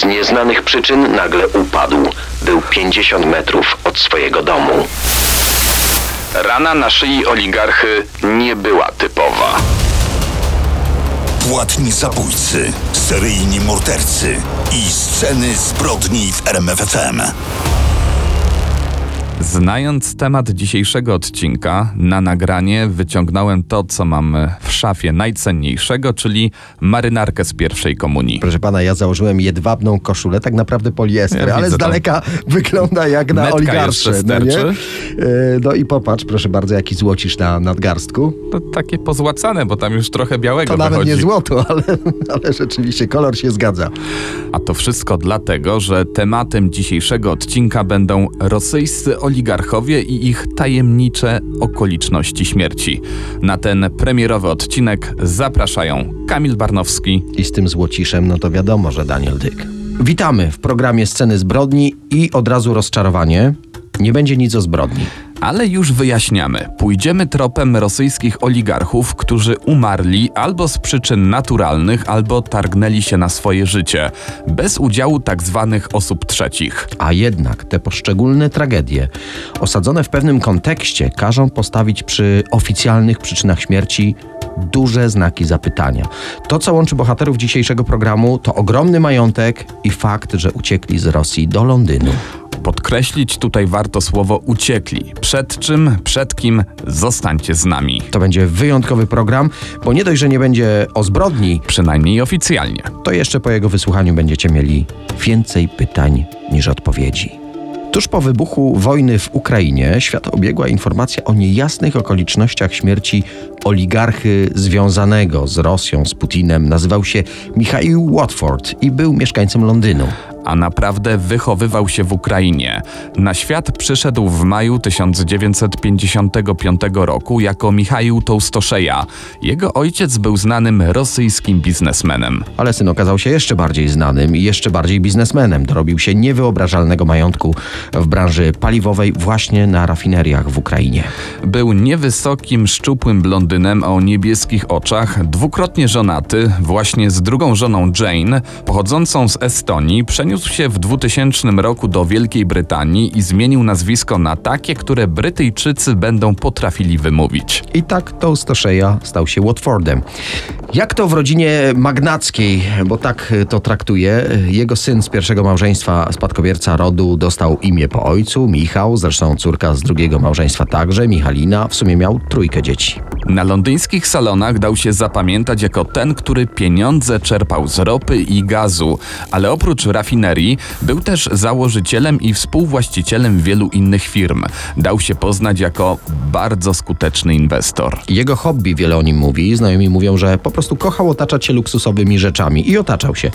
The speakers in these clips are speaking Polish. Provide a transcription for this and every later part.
Z nieznanych przyczyn nagle upadł. Był 50 metrów od swojego domu. Rana na szyi oligarchy nie była typowa. Płatni zabójcy, seryjni mordercy i sceny zbrodni w RMFFM. Znając temat dzisiejszego odcinka, na nagranie wyciągnąłem to, co mam w szafie najcenniejszego, czyli marynarkę z pierwszej komunii. Proszę pana, ja założyłem jedwabną koszulę, tak naprawdę poliester, Ja ale widzę z daleka wygląda jak na Metka No, nie? E, no i popatrz, proszę bardzo, jaki złocisz na nadgarstku. To takie pozłacane, bo tam już trochę białego To nawet wychodzi. nie złoto, ale, ale rzeczywiście kolor się zgadza. A to wszystko dlatego, że tematem dzisiejszego odcinka będą rosyjscy oligarchowie i ich tajemnicze okoliczności śmierci. Na ten premierowy odcinek zapraszają Kamil Barnowski, I z tym złociszem, no to wiadomo, że Daniel Dyk. Witamy w programie Sceny Zbrodni i od razu rozczarowanie. Nie będzie nic o zbrodni. Ale już wyjaśniamy. Pójdziemy tropem rosyjskich oligarchów, którzy umarli albo z przyczyn naturalnych, albo targnęli się na swoje życie, bez udziału tak zwanych osób trzecich. A jednak te poszczególne tragedie, osadzone w pewnym kontekście, każą postawić przy oficjalnych przyczynach śmierci duże znaki zapytania. To, co łączy bohaterów dzisiejszego programu, to ogromny majątek i fakt, że uciekli z Rosji do Londynu. Podkreślić tutaj warto słowo uciekli. Przed czym, przed kim, zostańcie z nami. To będzie wyjątkowy program, bo nie dość, że nie będzie o zbrodni, Przynajmniej oficjalnie. to jeszcze po jego wysłuchaniu będziecie mieli więcej pytań niż odpowiedzi. Tuż po wybuchu wojny w Ukrainie świat obiegła informacja o niejasnych okolicznościach śmierci oligarchy związanego z Rosją, z Putinem. Nazywał się Michał Watford i był mieszkańcem Londynu. A naprawdę wychowywał się w Ukrainie. Na świat przyszedł w maju 1955 roku jako Michał Tołstoszeja. Jego ojciec był znanym rosyjskim biznesmenem. Ale syn okazał się jeszcze bardziej znanym i jeszcze bardziej biznesmenem. Dorobił się niewyobrażalnego majątku w branży paliwowej właśnie na rafineriach w Ukrainie. Był niewysokim, szczupłym blondynem o niebieskich oczach, dwukrotnie żonaty, właśnie z drugą żoną Jane, pochodzącą z Estonii, przeniósł się w 2000 roku do Wielkiej Brytanii i zmienił nazwisko na takie, które Brytyjczycy będą potrafili wymówić. I tak Tołstoszeja stał się Watfordem. Jak to w rodzinie magnackiej, bo tak to traktuje, jego syn z pierwszego małżeństwa, spadkobierca rodu, dostał imię po ojcu, Michał, zresztą córka z drugiego małżeństwa także, Michalina, w sumie miał trójkę dzieci. Na londyńskich salonach dał się zapamiętać jako ten, który pieniądze czerpał z ropy i gazu, ale oprócz rafinerii był też założycielem i współwłaścicielem wielu innych firm. Dał się poznać jako bardzo skuteczny inwestor. Jego hobby, wiele o nim mówi, znajomi mówią, że po prostu kochał otaczać się luksusowymi rzeczami i otaczał się.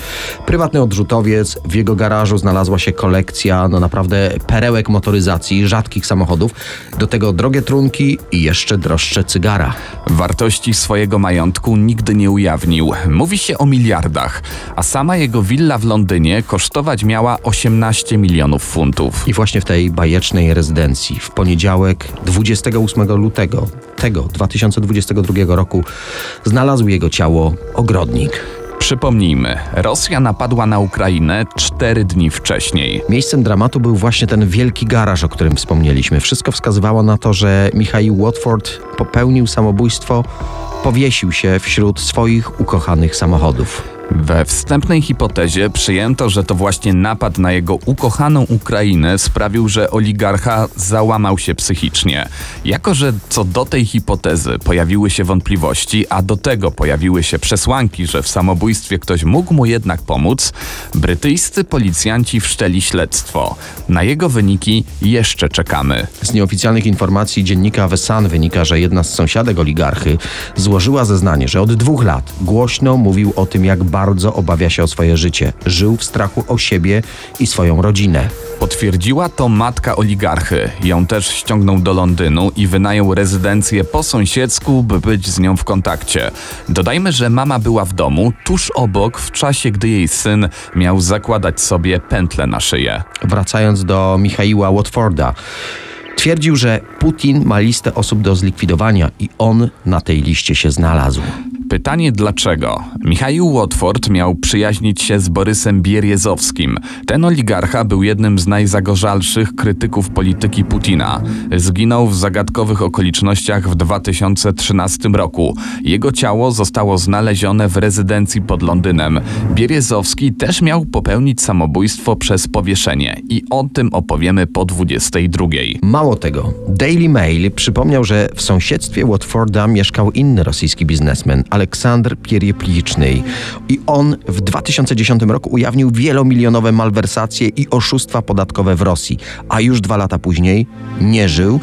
Prywatny odrzutowiec, w jego garażu znalazła się kolekcja, no naprawdę perełek motoryzacji, rzadkich samochodów, do tego drogie trunki i jeszcze droższe cygara. Wartości swojego majątku nigdy nie ujawnił. Mówi się o miliardach, a sama jego willa w Londynie kosztować miała 18 milionów funtów. I właśnie w tej bajecznej rezydencji w poniedziałek 28 lutego tego 2022 roku znalazł jego ciało ogrodnik. Przypomnijmy, Rosja napadła na Ukrainę cztery dni wcześniej. Miejscem dramatu był właśnie ten wielki garaż, o którym wspomnieliśmy. Wszystko wskazywało na to, że Michał Watford popełnił samobójstwo, powiesił się wśród swoich ukochanych samochodów. We wstępnej hipotezie przyjęto, że to właśnie napad na jego ukochaną Ukrainę sprawił, że oligarcha załamał się psychicznie. Jako, że co do tej hipotezy pojawiły się wątpliwości, a do tego pojawiły się przesłanki, że w samobójstwie ktoś mógł mu jednak pomóc, brytyjscy policjanci wszczęli śledztwo. Na jego wyniki jeszcze czekamy. Z nieoficjalnych informacji dziennika The Sun wynika, że jedna z sąsiadek oligarchy złożyła zeznanie, że od dwóch lat głośno mówił o tym, jak bardzo obawia się o swoje życie. Żył w strachu o siebie i swoją rodzinę. Potwierdziła to matka oligarchy. Ją też ściągnął do Londynu i wynajął rezydencję po sąsiedzku, by być z nią w kontakcie. Dodajmy, że mama była w domu, tuż obok, w czasie, gdy jej syn miał zakładać sobie pętlę na szyję. Wracając do Michaiła Watforda, twierdził, że Putin ma listę osób do zlikwidowania i on na tej liście się znalazł. Pytanie dlaczego? Michał Watford miał przyjaźnić się z Borysem Bierjezowskim. Ten oligarcha był jednym z najzagorzalszych krytyków polityki Putina. Zginął w zagadkowych okolicznościach w 2013 roku. Jego ciało zostało znalezione w rezydencji pod Londynem. Bierjezowski też miał popełnić samobójstwo przez powieszenie i o tym opowiemy po 22. Mało tego, Daily Mail przypomniał, że w sąsiedztwie Watforda mieszkał inny rosyjski biznesmen, Aleksandr Pieriepliczny. I on w 2010 roku ujawnił wielomilionowe malwersacje i oszustwa podatkowe w Rosji, a już dwa lata później nie żył.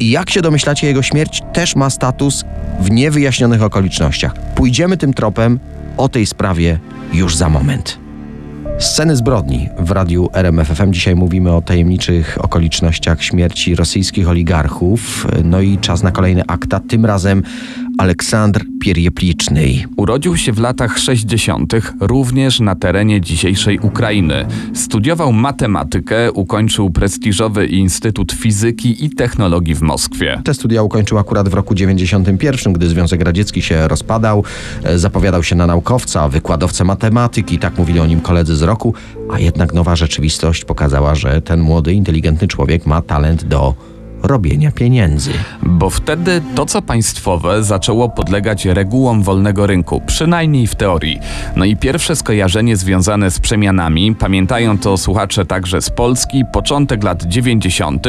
I jak się domyślacie, jego śmierć też ma status w niewyjaśnionych okolicznościach. Pójdziemy tym tropem o tej sprawie już za moment. Sceny zbrodni w radiu RMFFM. Dzisiaj mówimy o tajemniczych okolicznościach śmierci rosyjskich oligarchów. No i czas na kolejne akta, tym razem Aleksandr Pieriepliczny. Urodził się w latach 60. również na terenie dzisiejszej Ukrainy. Studiował matematykę, ukończył prestiżowy Instytut Fizyki i Technologii w Moskwie. Te studia ukończył akurat w roku 91, gdy Związek Radziecki się rozpadał. E, Zapowiadał się na naukowca, wykładowcę matematyki, tak mówili o nim koledzy z roku, a jednak nowa rzeczywistość pokazała, że ten młody, inteligentny człowiek ma talent do robienia pieniędzy. Bo wtedy to, co państwowe, zaczęło podlegać regułom wolnego rynku, przynajmniej w teorii. No i pierwsze skojarzenie związane z przemianami, pamiętają to słuchacze także z Polski, początek lat 90.,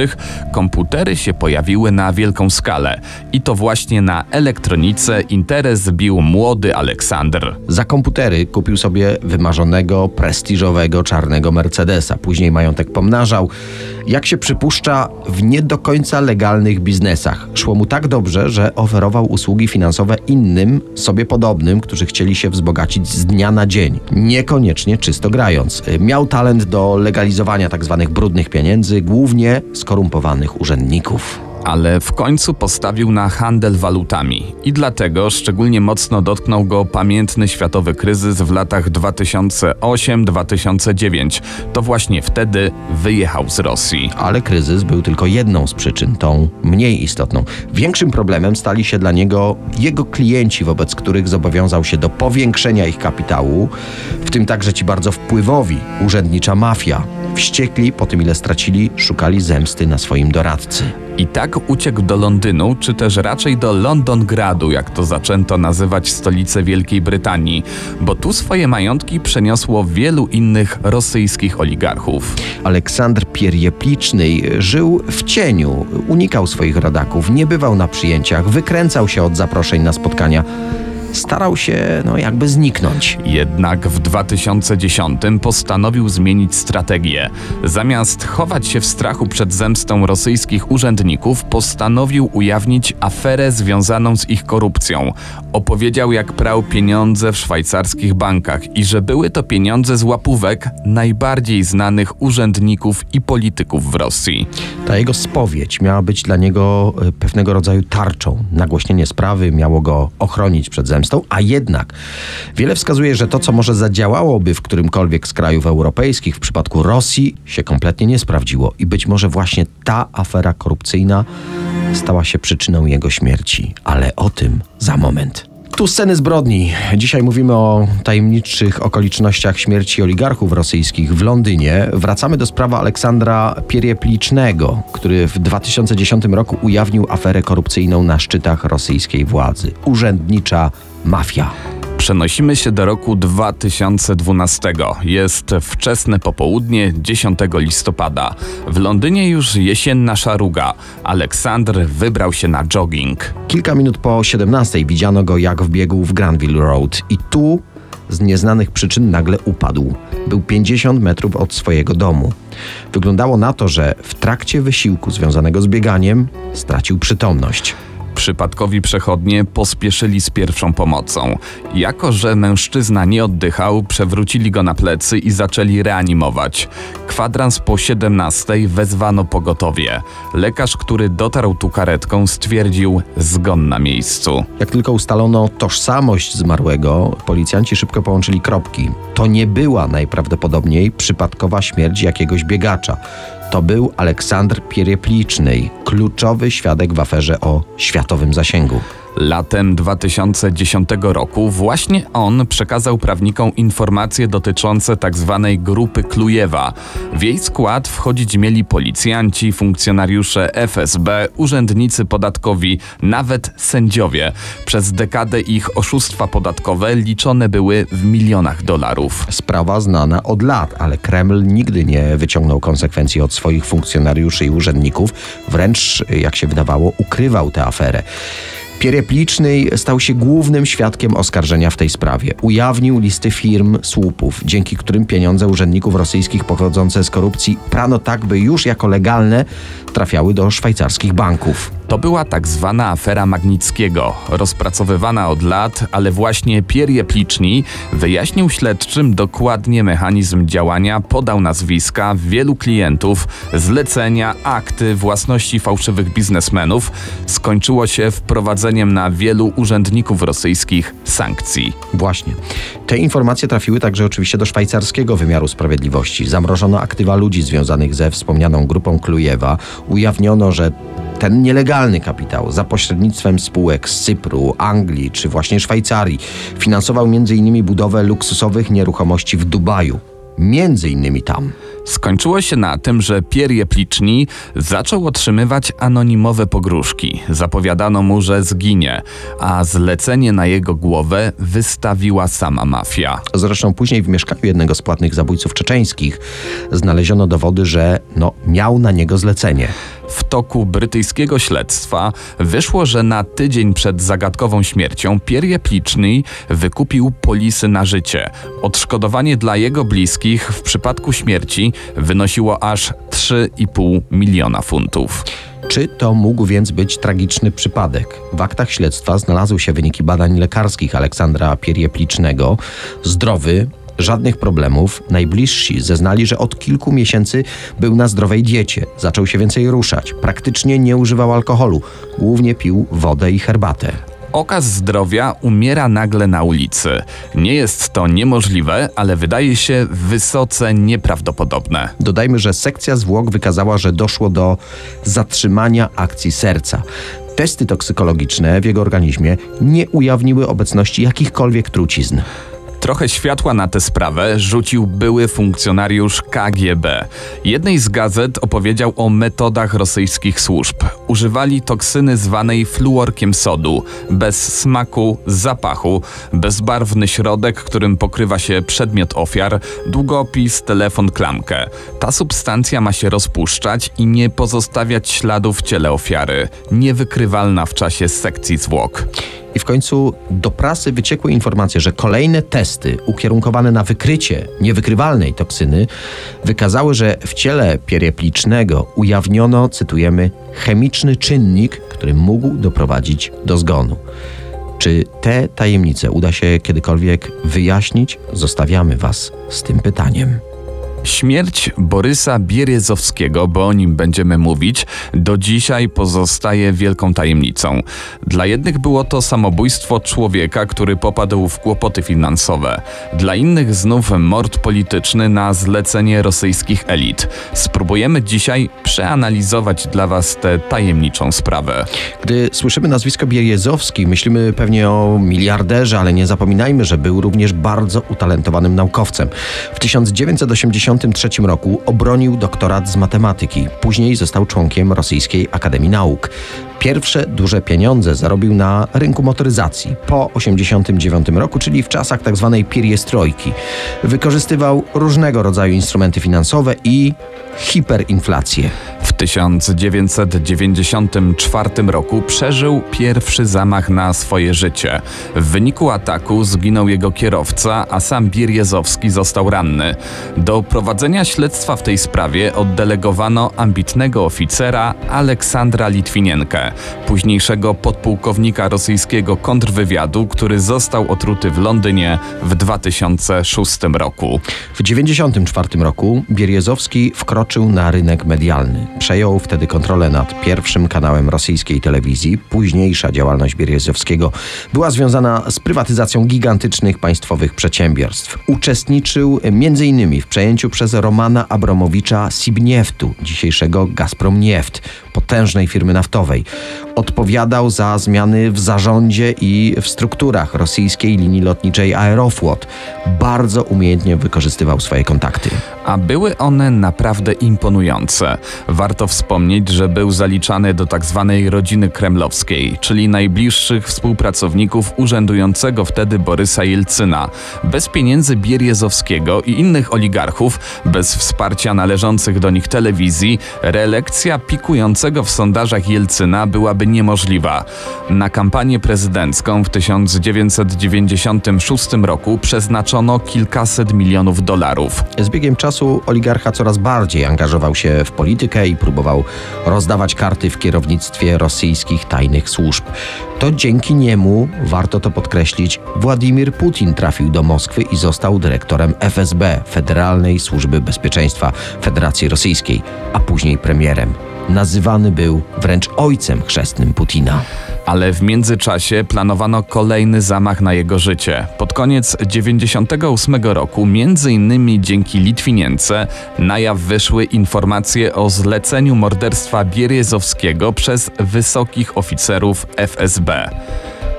komputery się pojawiły na wielką skalę. I to właśnie na elektronice interes bił młody Aleksander. Za komputery kupił sobie wymarzonego, prestiżowego czarnego Mercedesa. Później majątek pomnażał. Jak się przypuszcza, w nie do końca legalnych biznesach. Szło mu tak dobrze, że oferował usługi finansowe innym, sobie podobnym, którzy chcieli się wzbogacić z dnia na dzień. Niekoniecznie czysto grając. Miał talent do legalizowania tzw. brudnych pieniędzy, głównie skorumpowanych urzędników ale w końcu postawił na handel walutami i dlatego szczególnie mocno dotknął go pamiętny światowy kryzys w latach 2008-2009. To właśnie wtedy wyjechał z Rosji. Ale kryzys był tylko jedną z przyczyn, tą mniej istotną. Większym problemem stali się dla niego jego klienci, wobec których zobowiązał się do powiększenia ich kapitału, w tym także ci bardzo wpływowi, urzędnicza mafia. Wściekli po tym, ile stracili, szukali zemsty na swoim doradcy. I tak uciekł do Londynu, czy też raczej do Londongradu, jak to zaczęto nazywać stolicę Wielkiej Brytanii, bo tu swoje majątki przeniosło wielu innych rosyjskich oligarchów. Aleksander Pieriepliczny żył w cieniu, unikał swoich rodaków, nie bywał na przyjęciach, wykręcał się od zaproszeń na spotkania starał się, no jakby zniknąć. Jednak w 2010 postanowił zmienić strategię. Zamiast chować się w strachu przed zemstą rosyjskich urzędników, postanowił ujawnić aferę związaną z ich korupcją. Opowiedział, jak prał pieniądze w szwajcarskich bankach i że były to pieniądze z łapówek najbardziej znanych urzędników i polityków w Rosji. Ta jego spowiedź miała być dla niego e, pewnego rodzaju tarczą. Nagłośnienie sprawy miało go ochronić przed zemstą zemstą, a jednak wiele wskazuje, że to, co może zadziałałoby w którymkolwiek z krajów europejskich, w przypadku Rosji, się kompletnie nie sprawdziło. I być może właśnie ta afera korupcyjna stała się przyczyną jego śmierci. Ale o tym za moment. Tu sceny zbrodni. Dzisiaj mówimy o tajemniczych okolicznościach śmierci oligarchów rosyjskich w Londynie. Wracamy do sprawy Aleksandra Pierieplicznego, który w 2010 roku ujawnił aferę korupcyjną na szczytach rosyjskiej władzy. Urzędnicza mafia. Przenosimy się do roku 2012. Jest wczesne popołudnie 10 listopada. W Londynie już jesienna szaruga. Aleksandr wybrał się na jogging. Kilka minut po 17 widziano go jak wbiegł w Granville Road i tu z nieznanych przyczyn nagle upadł. Był 50 metrów od swojego domu. Wyglądało na to, że w trakcie wysiłku związanego z bieganiem stracił przytomność. Przypadkowi przechodnie pospieszyli z pierwszą pomocą. Jako, że mężczyzna nie oddychał, przewrócili go na plecy i zaczęli reanimować. Kwadrans po 17 wezwano pogotowie. Lekarz, który dotarł tu karetką, stwierdził zgon na miejscu. Jak tylko ustalono tożsamość zmarłego, policjanci szybko połączyli kropki. To nie była najprawdopodobniej przypadkowa śmierć jakiegoś biegacza. To był Aleksandr Pieriepliczny, kluczowy świadek w aferze o światowym zasięgu. Latem 2010 roku właśnie on przekazał prawnikom informacje dotyczące tzw. Tak grupy Klujewa. W jej skład wchodzić mieli policjanci, funkcjonariusze FSB, urzędnicy podatkowi, nawet sędziowie. Przez dekadę ich oszustwa podatkowe liczone były w milionach dolarów. Sprawa znana od lat, ale Kreml nigdy nie wyciągnął konsekwencji od swoich funkcjonariuszy i urzędników, wręcz, jak się wydawało, ukrywał tę aferę. Pierepliczny stał się głównym świadkiem oskarżenia w tej sprawie. Ujawnił listy firm słupów, dzięki którym pieniądze urzędników rosyjskich pochodzące z korupcji prano tak, by już jako legalne trafiały do szwajcarskich banków. To była tak zwana afera Magnickiego, rozpracowywana od lat, ale właśnie Pierre Pliczni wyjaśnił śledczym dokładnie mechanizm działania, podał nazwiska wielu klientów, zlecenia, akty, własności fałszywych biznesmenów. Skończyło się wprowadzeniem na wielu urzędników rosyjskich sankcji. Właśnie. Te informacje trafiły także oczywiście do szwajcarskiego wymiaru sprawiedliwości. Zamrożono aktywa ludzi związanych ze wspomnianą grupą Klujewa. Ujawniono, że ten nielegalny kapitał za pośrednictwem spółek z Cypru, Anglii czy właśnie Szwajcarii finansował m.in. budowę luksusowych nieruchomości w Dubaju. Między innymi tam. Skończyło się na tym, że Pierre Pliczni zaczął otrzymywać anonimowe pogróżki. Zapowiadano mu, że zginie, a zlecenie na jego głowę wystawiła sama mafia. Zresztą później w mieszkaniu jednego z płatnych zabójców czeczeńskich znaleziono dowody, że no, miał na niego zlecenie. W toku brytyjskiego śledztwa wyszło, że na tydzień przed zagadkową śmiercią Pierre Pliczni wykupił polisy na życie. Odszkodowanie dla jego bliskich w przypadku śmierci wynosiło aż 3,5 miliona funtów. Czy to mógł więc być tragiczny przypadek? W aktach śledztwa znalazły się wyniki badań lekarskich Aleksandra Pierieplicznego. Zdrowy, żadnych problemów. Najbliżsi zeznali, że od kilku miesięcy był na zdrowej diecie. Zaczął się więcej ruszać. Praktycznie nie używał alkoholu. Głównie pił wodę i herbatę. Okaz zdrowia umiera nagle na ulicy. Nie jest to niemożliwe, ale wydaje się wysoce nieprawdopodobne. Dodajmy, że sekcja zwłok wykazała, że doszło do zatrzymania akcji serca. Testy toksykologiczne w jego organizmie nie ujawniły obecności jakichkolwiek trucizn. Trochę światła na tę sprawę rzucił były funkcjonariusz KGB. Jednej z gazet opowiedział o metodach rosyjskich służb. Używali toksyny zwanej fluorkiem sodu, bez smaku, zapachu, bezbarwny środek, którym pokrywa się przedmiot ofiar, długopis, telefon, klamkę. Ta substancja ma się rozpuszczać i nie pozostawiać śladów w ciele ofiary, niewykrywalna w czasie sekcji zwłok. I w końcu do prasy wyciekły informacje, że kolejne testy ukierunkowane na wykrycie niewykrywalnej toksyny wykazały, że w ciele pierieplicznego ujawniono, cytujemy, chemiczny czynnik, który mógł doprowadzić do zgonu. Czy te tajemnice uda się kiedykolwiek wyjaśnić? Zostawiamy Was z tym pytaniem. Śmierć Borysa Bieryzowskiego, bo o nim będziemy mówić, do dzisiaj pozostaje wielką tajemnicą. Dla jednych było to samobójstwo człowieka, który popadł w kłopoty finansowe. Dla innych znów mord polityczny na zlecenie rosyjskich elit. Spróbujemy dzisiaj przeanalizować dla Was tę tajemniczą sprawę. Gdy słyszymy nazwisko Bieryzowski, myślimy pewnie o miliarderze, ale nie zapominajmy, że był również bardzo utalentowanym naukowcem. W 1980 1953 roku obronił doktorat z matematyki. Później został członkiem Rosyjskiej Akademii Nauk. Pierwsze duże pieniądze zarobił na rynku motoryzacji po 1989 roku, czyli w czasach tzw. Tak pieriestrojki. Wykorzystywał różnego rodzaju instrumenty finansowe i hiperinflację. W 1994 roku przeżył pierwszy zamach na swoje życie. W wyniku ataku zginął jego kierowca, a sam Bierjezowski został ranny. Do prowadzenia śledztwa w tej sprawie oddelegowano ambitnego oficera Aleksandra Litwinienkę, późniejszego podpułkownika rosyjskiego kontrwywiadu, który został otruty w Londynie w 2006 roku. W 1994 roku Bierjezowski wkroczył na rynek medialny. Przejął wtedy kontrolę nad pierwszym kanałem rosyjskiej telewizji. Późniejsza działalność Bierjezowskiego była związana z prywatyzacją gigantycznych państwowych przedsiębiorstw. Uczestniczył m.in. w przejęciu przez Romana Abramowicza Sibnieftu, dzisiejszego Gazprom Nieft, potężnej firmy naftowej. Odpowiadał za zmiany w zarządzie i w strukturach rosyjskiej linii lotniczej Aeroflot. Bardzo umiejętnie wykorzystywał swoje kontakty. A były one naprawdę imponujące. Warto wspomnieć, że był zaliczany do tzw. Tak rodziny kremlowskiej, czyli najbliższych współpracowników urzędującego wtedy Borysa Jelcyna. Bez pieniędzy Bierjezowskiego i innych oligarchów, bez wsparcia należących do nich telewizji, reelekcja pikującego w sondażach Jelcyna byłaby niemożliwa. Na kampanię prezydencką w 1996 roku przeznaczono kilkaset milionów dolarów. Z biegiem czasu oligarcha coraz bardziej angażował się w politykę i próbował rozdawać karty w kierownictwie rosyjskich tajnych służb. To dzięki niemu, warto to podkreślić, Władimir Putin trafił do Moskwy i został dyrektorem FSB, Federalnej Służby Bezpieczeństwa Federacji Rosyjskiej, a później premierem. Nazywany był wręcz ojcem chrzestnym Putina. Ale w międzyczasie planowano kolejny zamach na jego życie. Pod koniec 98 roku, między innymi dzięki Litwinience, na jaw wyszły informacje o zleceniu morderstwa Bierezowskiego przez wysokich oficerów FSB.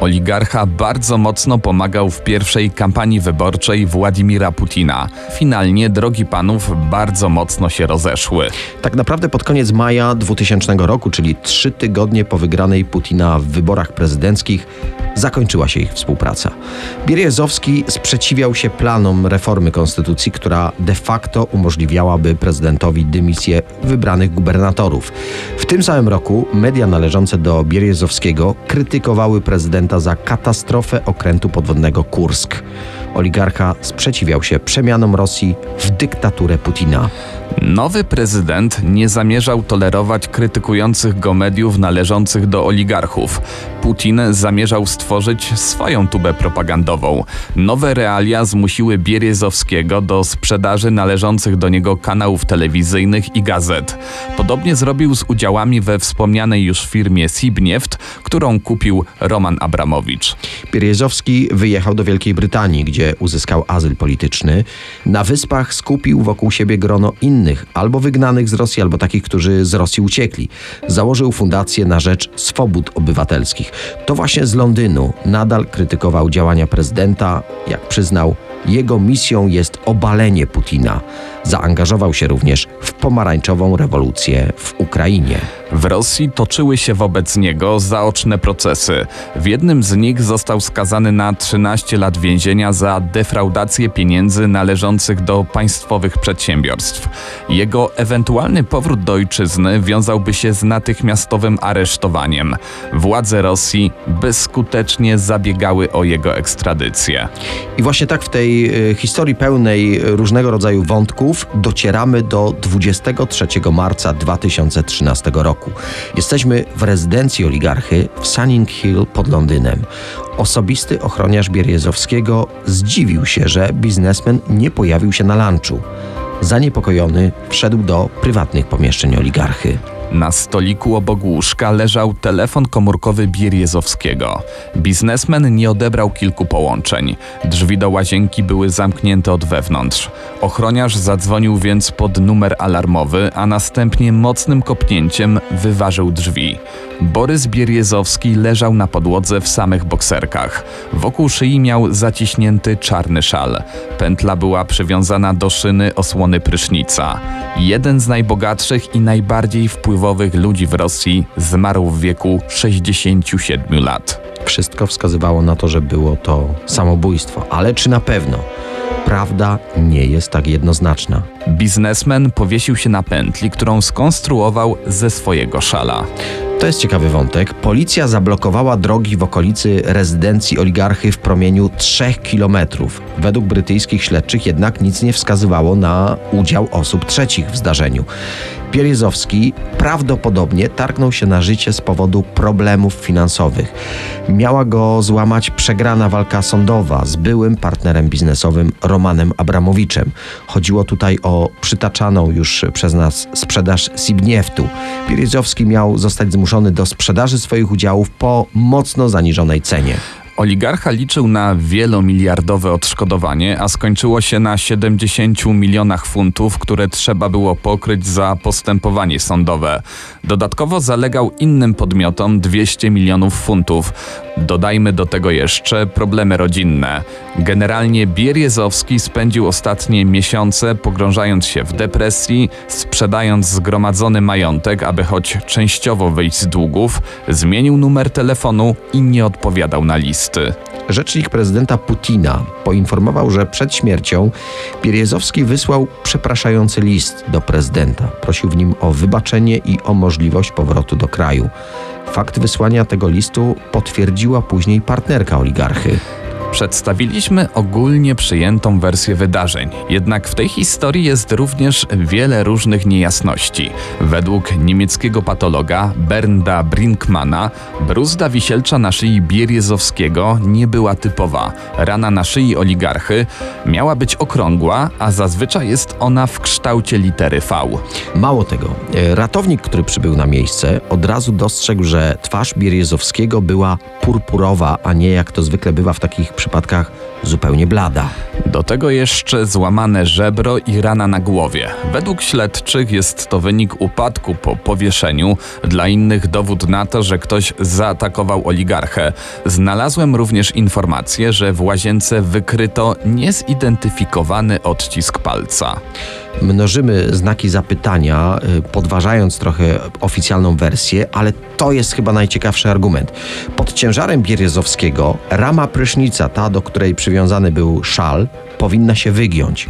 Oligarcha bardzo mocno pomagał w pierwszej kampanii wyborczej Władimira Putina. Finalnie drogi panów bardzo mocno się rozeszły. Tak naprawdę pod koniec maja 2000 roku, czyli trzy tygodnie po wygranej Putina w wyborach prezydenckich, zakończyła się ich współpraca. Bierezowski sprzeciwiał się planom reformy konstytucji, która de facto umożliwiałaby prezydentowi dymisję wybranych gubernatorów. W tym samym roku media należące do Bierezowskiego krytykowały prezydenta za katastrofę okrętu podwodnego Kursk. Oligarcha sprzeciwiał się przemianom Rosji w dyktaturę Putina. Nowy prezydent nie zamierzał tolerować krytykujących go mediów należących do oligarchów. Putin zamierzał stworzyć swoją tubę propagandową. Nowe realia zmusiły Bierezowskiego do sprzedaży należących do niego kanałów telewizyjnych i gazet. Podobnie zrobił z udziałami we wspomnianej już firmie Sibnieft, którą kupił Roman Abramowicz. Bierezowski wyjechał do Wielkiej Brytanii, gdzie uzyskał azyl polityczny. Na wyspach skupił wokół siebie grono innych, albo wygnanych z Rosji, albo takich, którzy z Rosji uciekli. Założył fundację na rzecz swobód obywatelskich. To właśnie z Londynu nadal krytykował działania prezydenta, jak przyznał, jego misją jest obalenie Putina. Zaangażował się również w pomarańczową rewolucję w Ukrainie. W Rosji toczyły się wobec niego zaoczne procesy. W jednym z nich został skazany na 13 lat więzienia za defraudację pieniędzy należących do państwowych przedsiębiorstw. Jego ewentualny powrót do ojczyzny wiązałby się z natychmiastowym aresztowaniem. Władze Rosji bezskutecznie zabiegały o jego ekstradycję. I właśnie tak w tej y, historii pełnej różnego rodzaju wątków docieramy do 23 marca 2013 roku. Jesteśmy w rezydencji oligarchy w Sunning Hill pod Londynem. Osobisty ochroniarz Bierjezowskiego zdziwił się, że biznesmen nie pojawił się na lunchu. Zaniepokojony wszedł do prywatnych pomieszczeń oligarchy. Na stoliku obok łóżka leżał telefon komórkowy Bierjezowskiego. Biznesmen nie odebrał kilku połączeń. Drzwi do łazienki były zamknięte od wewnątrz. Ochroniarz zadzwonił więc pod numer alarmowy, a następnie mocnym kopnięciem wyważył drzwi. Borys Bierjezowski leżał na podłodze w samych bokserkach. Wokół szyi miał zaciśnięty czarny szal. Pętla była przywiązana do szyny osłony prysznica. Jeden z najbogatszych i najbardziej wpływowych ludzi w Rosji zmarł w wieku 67 lat. Wszystko wskazywało na to, że było to samobójstwo, ale czy na pewno? Prawda nie jest tak jednoznaczna. Biznesmen powiesił się na pętli, którą skonstruował ze swojego szala. To jest ciekawy wątek. Policja zablokowała drogi w okolicy rezydencji oligarchy w promieniu 3 kilometrów. Według brytyjskich śledczych jednak nic nie wskazywało na udział osób trzecich w zdarzeniu. Bierezowski prawdopodobnie targnął się na życie z powodu problemów finansowych. Miała go złamać przegrana walka sądowa z byłym partnerem biznesowym Romanem Abramowiczem. Chodziło tutaj o przytaczaną już przez nas sprzedaż Sibnieftu. Bierezowski miał zostać zmuszony do sprzedaży swoich udziałów po mocno zaniżonej cenie. Oligarcha liczył na wielomiliardowe odszkodowanie, a skończyło się na 70 milionach funtów, które trzeba było pokryć za postępowanie sądowe. Dodatkowo zalegał innym podmiotom 200 milionów funtów. Dodajmy do tego jeszcze problemy rodzinne. Generalnie Bierzozowski spędził ostatnie miesiące pogrążając się w depresji, sprzedając zgromadzony majątek, aby choć częściowo wyjść z długów, zmienił numer telefonu i nie odpowiadał na listy. Rzecznik prezydenta Putina poinformował, że przed śmiercią Bierzozowski wysłał przepraszający list do prezydenta. Prosił w nim o wybaczenie i o możliwość powrotu do kraju. Fakt wysłania tego listu potwierdziła później partnerka oligarchy. Przedstawiliśmy ogólnie przyjętą wersję wydarzeń, jednak w tej historii jest również wiele różnych niejasności. Według niemieckiego patologa Bernda Brinkmana bruzda wisielcza na szyi Bierzozowskiego nie była typowa. Rana na szyi oligarchy miała być okrągła, a zazwyczaj jest ona w kształcie litery V. Mało tego, e, ratownik, który przybył na miejsce, od razu dostrzegł, że twarz Bierzozowskiego była purpurowa, a nie jak to zwykle bywa w takich przypadkach zupełnie blada. Do tego jeszcze złamane żebro i rana na głowie. Według śledczych jest to wynik upadku po powieszeniu, dla innych dowód na to, że ktoś zaatakował oligarchę. Znalazłem również informację, że w łazience wykryto niezidentyfikowany odcisk palca. Mnożymy znaki zapytania, y, podważając trochę oficjalną wersję, ale to jest chyba najciekawszy argument. Pod ciężarem Bierzozowskiego rama prysznica, ta do której przywiązany był szal, powinna się wygiąć.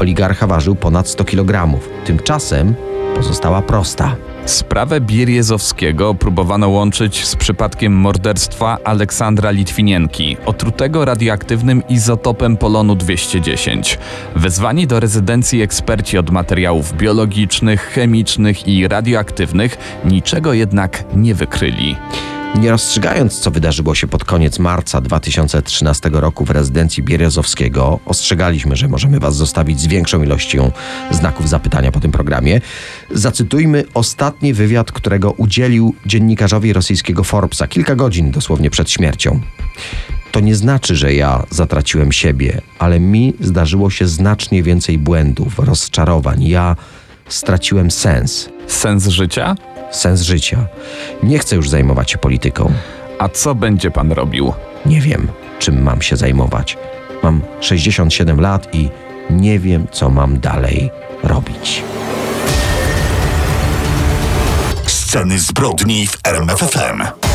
Oligarcha ważył ponad 100 kg. Tymczasem pozostała prosta. Sprawę Bierzozowskiego próbowano łączyć z przypadkiem morderstwa Aleksandra Litwinienki, otrutego radioaktywnym izotopem polonu 210. Wezwani do rezydencji eksperci od materiałów biologicznych, chemicznych i radioaktywnych niczego jednak nie wykryli. Nie rozstrzygając, co wydarzyło się pod koniec marca 2013 roku w rezydencji Bierzozowskiego, ostrzegaliśmy, że możemy Was zostawić z większą ilością znaków zapytania po tym programie. Zacytujmy ostatni wywiad, którego udzielił dziennikarzowi rosyjskiego Forbesa kilka godzin dosłownie przed śmiercią. To nie znaczy, że ja zatraciłem siebie, ale mi zdarzyło się znacznie więcej błędów, rozczarowań. Ja straciłem sens. Sens życia? Sens życia. Nie chcę już zajmować się polityką. A co będzie pan robił? Nie wiem, czym mam się zajmować. Mam 67 lat i nie wiem, co mam dalej robić. Sceny zbrodni w RMFFM.